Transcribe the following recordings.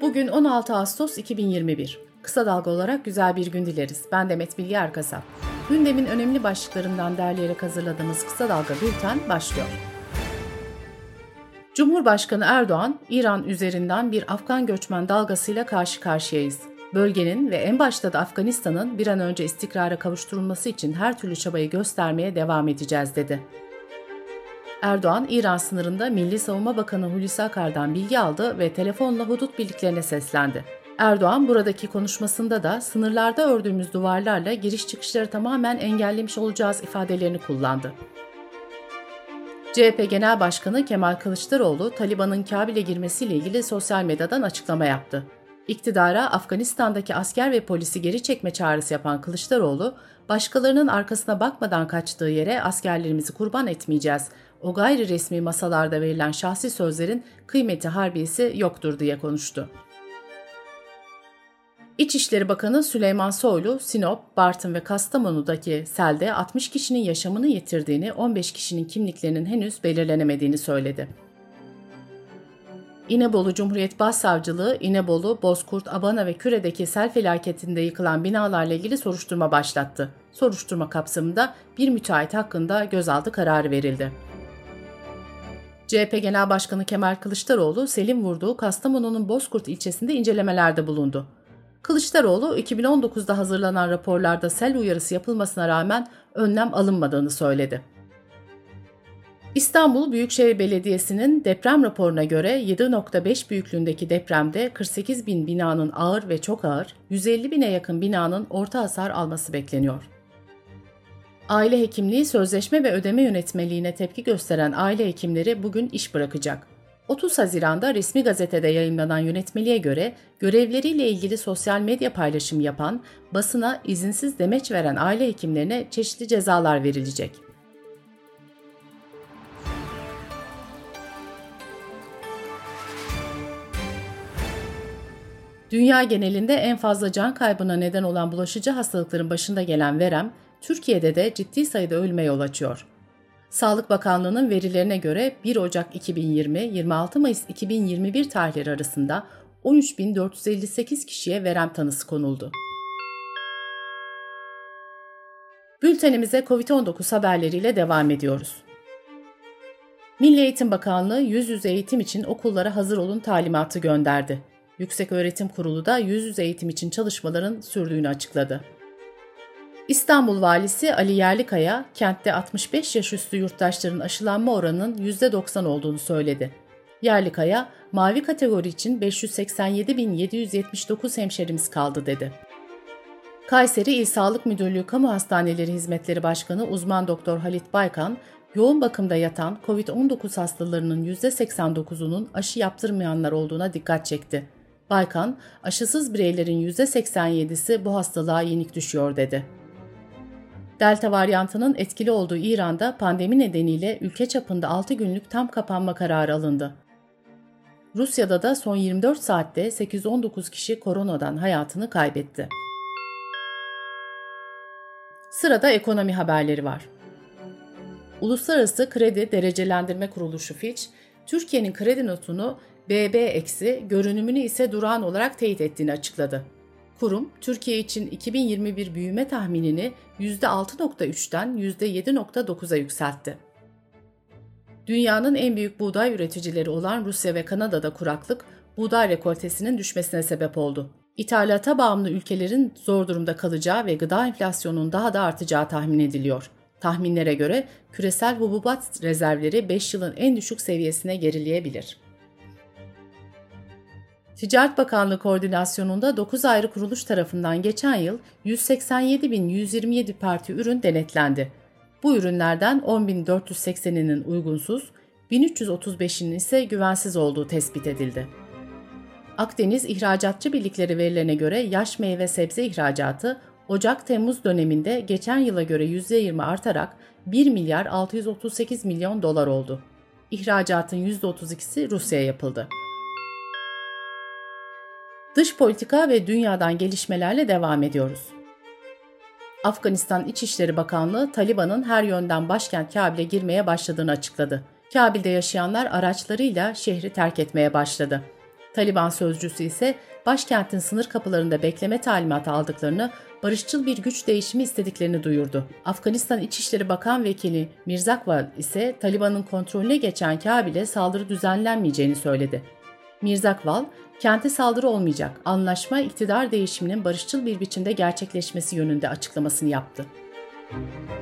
Bugün 16 Ağustos 2021. Kısa dalga olarak güzel bir gün dileriz. Ben Demet Bilge Erkasap. Gündemin önemli başlıklarından derleyerek hazırladığımız Kısa Dalga Bülten başlıyor. Cumhurbaşkanı Erdoğan, İran üzerinden bir Afgan göçmen dalgasıyla karşı karşıyayız. Bölgenin ve en başta da Afganistan'ın bir an önce istikrara kavuşturulması için her türlü çabayı göstermeye devam edeceğiz dedi. Erdoğan, İran sınırında Milli Savunma Bakanı Hulusi Akar'dan bilgi aldı ve telefonla hudut birliklerine seslendi. Erdoğan buradaki konuşmasında da sınırlarda ördüğümüz duvarlarla giriş çıkışları tamamen engellemiş olacağız ifadelerini kullandı. CHP Genel Başkanı Kemal Kılıçdaroğlu, Taliban'ın Kabil'e girmesiyle ilgili sosyal medyadan açıklama yaptı. İktidara Afganistan'daki asker ve polisi geri çekme çağrısı yapan Kılıçdaroğlu, başkalarının arkasına bakmadan kaçtığı yere askerlerimizi kurban etmeyeceğiz, o gayri resmi masalarda verilen şahsi sözlerin kıymeti harbiyesi yoktur diye konuştu. İçişleri Bakanı Süleyman Soylu, Sinop, Bartın ve Kastamonu'daki selde 60 kişinin yaşamını yitirdiğini, 15 kişinin kimliklerinin henüz belirlenemediğini söyledi. İnebolu Cumhuriyet Başsavcılığı, İnebolu, Bozkurt, Abana ve Küre'deki sel felaketinde yıkılan binalarla ilgili soruşturma başlattı. Soruşturma kapsamında bir müteahhit hakkında gözaltı kararı verildi. CHP Genel Başkanı Kemal Kılıçdaroğlu, Selim vurduğu Kastamonu'nun Bozkurt ilçesinde incelemelerde bulundu. Kılıçdaroğlu, 2019'da hazırlanan raporlarda sel uyarısı yapılmasına rağmen önlem alınmadığını söyledi. İstanbul Büyükşehir Belediyesi'nin deprem raporuna göre 7.5 büyüklüğündeki depremde 48 bin binanın ağır ve çok ağır, 150 bine yakın binanın orta hasar alması bekleniyor. Aile hekimliği sözleşme ve ödeme yönetmeliğine tepki gösteren aile hekimleri bugün iş bırakacak. 30 Haziran'da resmi gazetede yayınlanan yönetmeliğe göre görevleriyle ilgili sosyal medya paylaşımı yapan, basına izinsiz demeç veren aile hekimlerine çeşitli cezalar verilecek. Dünya genelinde en fazla can kaybına neden olan bulaşıcı hastalıkların başında gelen verem, Türkiye'de de ciddi sayıda ölüme yol açıyor. Sağlık Bakanlığı'nın verilerine göre 1 Ocak 2020-26 Mayıs 2021 tarihleri arasında 13.458 kişiye verem tanısı konuldu. Bültenimize COVID-19 haberleriyle devam ediyoruz. Milli Eğitim Bakanlığı yüz yüze eğitim için okullara hazır olun talimatı gönderdi. Yüksek Öğretim Kurulu da yüz yüze eğitim için çalışmaların sürdüğünü açıkladı. İstanbul Valisi Ali Yerlikaya, kentte 65 yaş üstü yurttaşların aşılanma oranının %90 olduğunu söyledi. Yerlikaya, mavi kategori için 587.779 hemşerimiz kaldı dedi. Kayseri İl Sağlık Müdürlüğü Kamu Hastaneleri Hizmetleri Başkanı uzman doktor Halit Baykan, yoğun bakımda yatan COVID-19 hastalarının %89'unun aşı yaptırmayanlar olduğuna dikkat çekti. Baykan, aşısız bireylerin %87'si bu hastalığa yenik düşüyor dedi. Delta varyantının etkili olduğu İran'da pandemi nedeniyle ülke çapında 6 günlük tam kapanma kararı alındı. Rusya'da da son 24 saatte 819 kişi koronadan hayatını kaybetti. Sırada ekonomi haberleri var. Uluslararası Kredi Derecelendirme Kuruluşu Fitch, Türkiye'nin kredi notunu BB görünümünü ise durağan olarak teyit ettiğini açıkladı. Kurum, Türkiye için 2021 büyüme tahminini %6.3'ten %7.9'a yükseltti. Dünyanın en büyük buğday üreticileri olan Rusya ve Kanada'da kuraklık, buğday rekoltesinin düşmesine sebep oldu. İthalata bağımlı ülkelerin zor durumda kalacağı ve gıda enflasyonunun daha da artacağı tahmin ediliyor. Tahminlere göre küresel hububat rezervleri 5 yılın en düşük seviyesine gerileyebilir. Ticaret Bakanlığı koordinasyonunda 9 ayrı kuruluş tarafından geçen yıl 187.127 parti ürün denetlendi. Bu ürünlerden 10.480'inin uygunsuz, 1335'inin ise güvensiz olduğu tespit edildi. Akdeniz İhracatçı Birlikleri verilerine göre yaş meyve sebze ihracatı Ocak-Temmuz döneminde geçen yıla göre %20 artarak 1 milyar 638 milyon dolar oldu. İhracatın %32'si Rusya'ya yapıldı. Dış politika ve dünyadan gelişmelerle devam ediyoruz. Afganistan İçişleri Bakanlığı Taliban'ın her yönden başkent Kabil'e girmeye başladığını açıkladı. Kabil'de yaşayanlar araçlarıyla şehri terk etmeye başladı. Taliban sözcüsü ise başkentin sınır kapılarında bekleme talimatı aldıklarını, barışçıl bir güç değişimi istediklerini duyurdu. Afganistan İçişleri Bakan Vekili Mirzakval ise Taliban'ın kontrolüne geçen Kabil'e saldırı düzenlenmeyeceğini söyledi. Mirzakval, kente saldırı olmayacak, anlaşma iktidar değişiminin barışçıl bir biçimde gerçekleşmesi yönünde açıklamasını yaptı.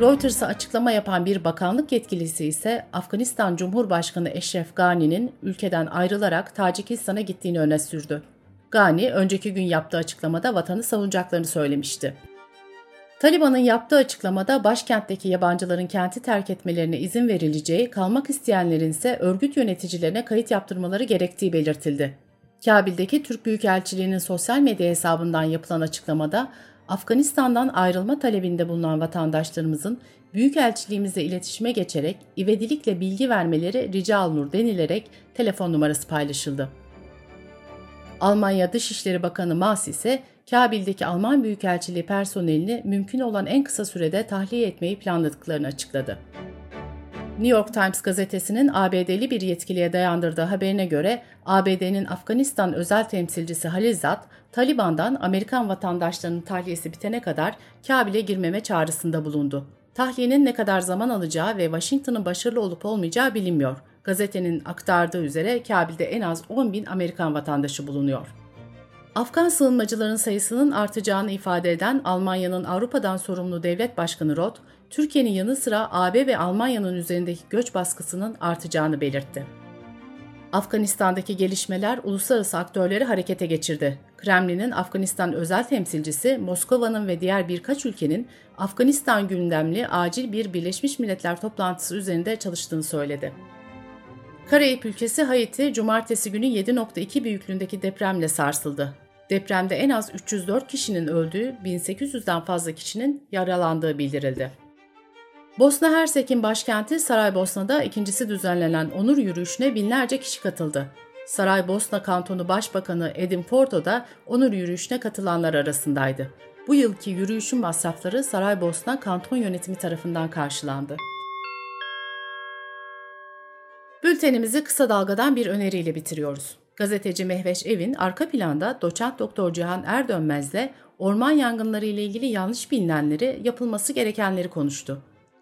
Reuters'a açıklama yapan bir bakanlık yetkilisi ise Afganistan Cumhurbaşkanı Eşref Gani'nin ülkeden ayrılarak Tacikistan'a gittiğini öne sürdü. Gani önceki gün yaptığı açıklamada vatanı savunacaklarını söylemişti. Taliban'ın yaptığı açıklamada başkentteki yabancıların kenti terk etmelerine izin verileceği, kalmak isteyenlerin ise örgüt yöneticilerine kayıt yaptırmaları gerektiği belirtildi. Kabil'deki Türk Büyükelçiliği'nin sosyal medya hesabından yapılan açıklamada Afganistan'dan ayrılma talebinde bulunan vatandaşlarımızın Büyükelçiliğimizle iletişime geçerek ivedilikle bilgi vermeleri rica olunur denilerek telefon numarası paylaşıldı. Almanya Dışişleri Bakanı Maas ise Kabil'deki Alman Büyükelçiliği personelini mümkün olan en kısa sürede tahliye etmeyi planladıklarını açıkladı. New York Times gazetesinin ABD'li bir yetkiliye dayandırdığı haberine göre ABD'nin Afganistan özel temsilcisi Halil Zat, Taliban'dan Amerikan vatandaşlarının tahliyesi bitene kadar Kabil'e girmeme çağrısında bulundu. Tahliyenin ne kadar zaman alacağı ve Washington'ın başarılı olup olmayacağı bilinmiyor. Gazetenin aktardığı üzere Kabil'de en az 10 bin Amerikan vatandaşı bulunuyor. Afgan sığınmacıların sayısının artacağını ifade eden Almanya'nın Avrupa'dan sorumlu devlet başkanı Roth, Türkiye'nin yanı sıra AB ve Almanya'nın üzerindeki göç baskısının artacağını belirtti. Afganistan'daki gelişmeler uluslararası aktörleri harekete geçirdi. Kremlin'in Afganistan özel temsilcisi Moskova'nın ve diğer birkaç ülkenin Afganistan gündemli acil bir Birleşmiş Milletler toplantısı üzerinde çalıştığını söyledi. Karayip ülkesi Haiti, cumartesi günü 7.2 büyüklüğündeki depremle sarsıldı. Depremde en az 304 kişinin öldüğü, 1800'den fazla kişinin yaralandığı bildirildi. Bosna Hersek'in başkenti Saraybosna'da ikincisi düzenlenen onur yürüyüşüne binlerce kişi katıldı. Saraybosna Kantonu Başbakanı Edin Porto da onur yürüyüşüne katılanlar arasındaydı. Bu yılki yürüyüşün masrafları Saraybosna Kanton Yönetimi tarafından karşılandı. Bültenimizi kısa dalgadan bir öneriyle bitiriyoruz. Gazeteci Mehveş Evin arka planda doçent doktor Cihan Erdönmez'le orman yangınları ile ilgili yanlış bilinenleri, yapılması gerekenleri konuştu.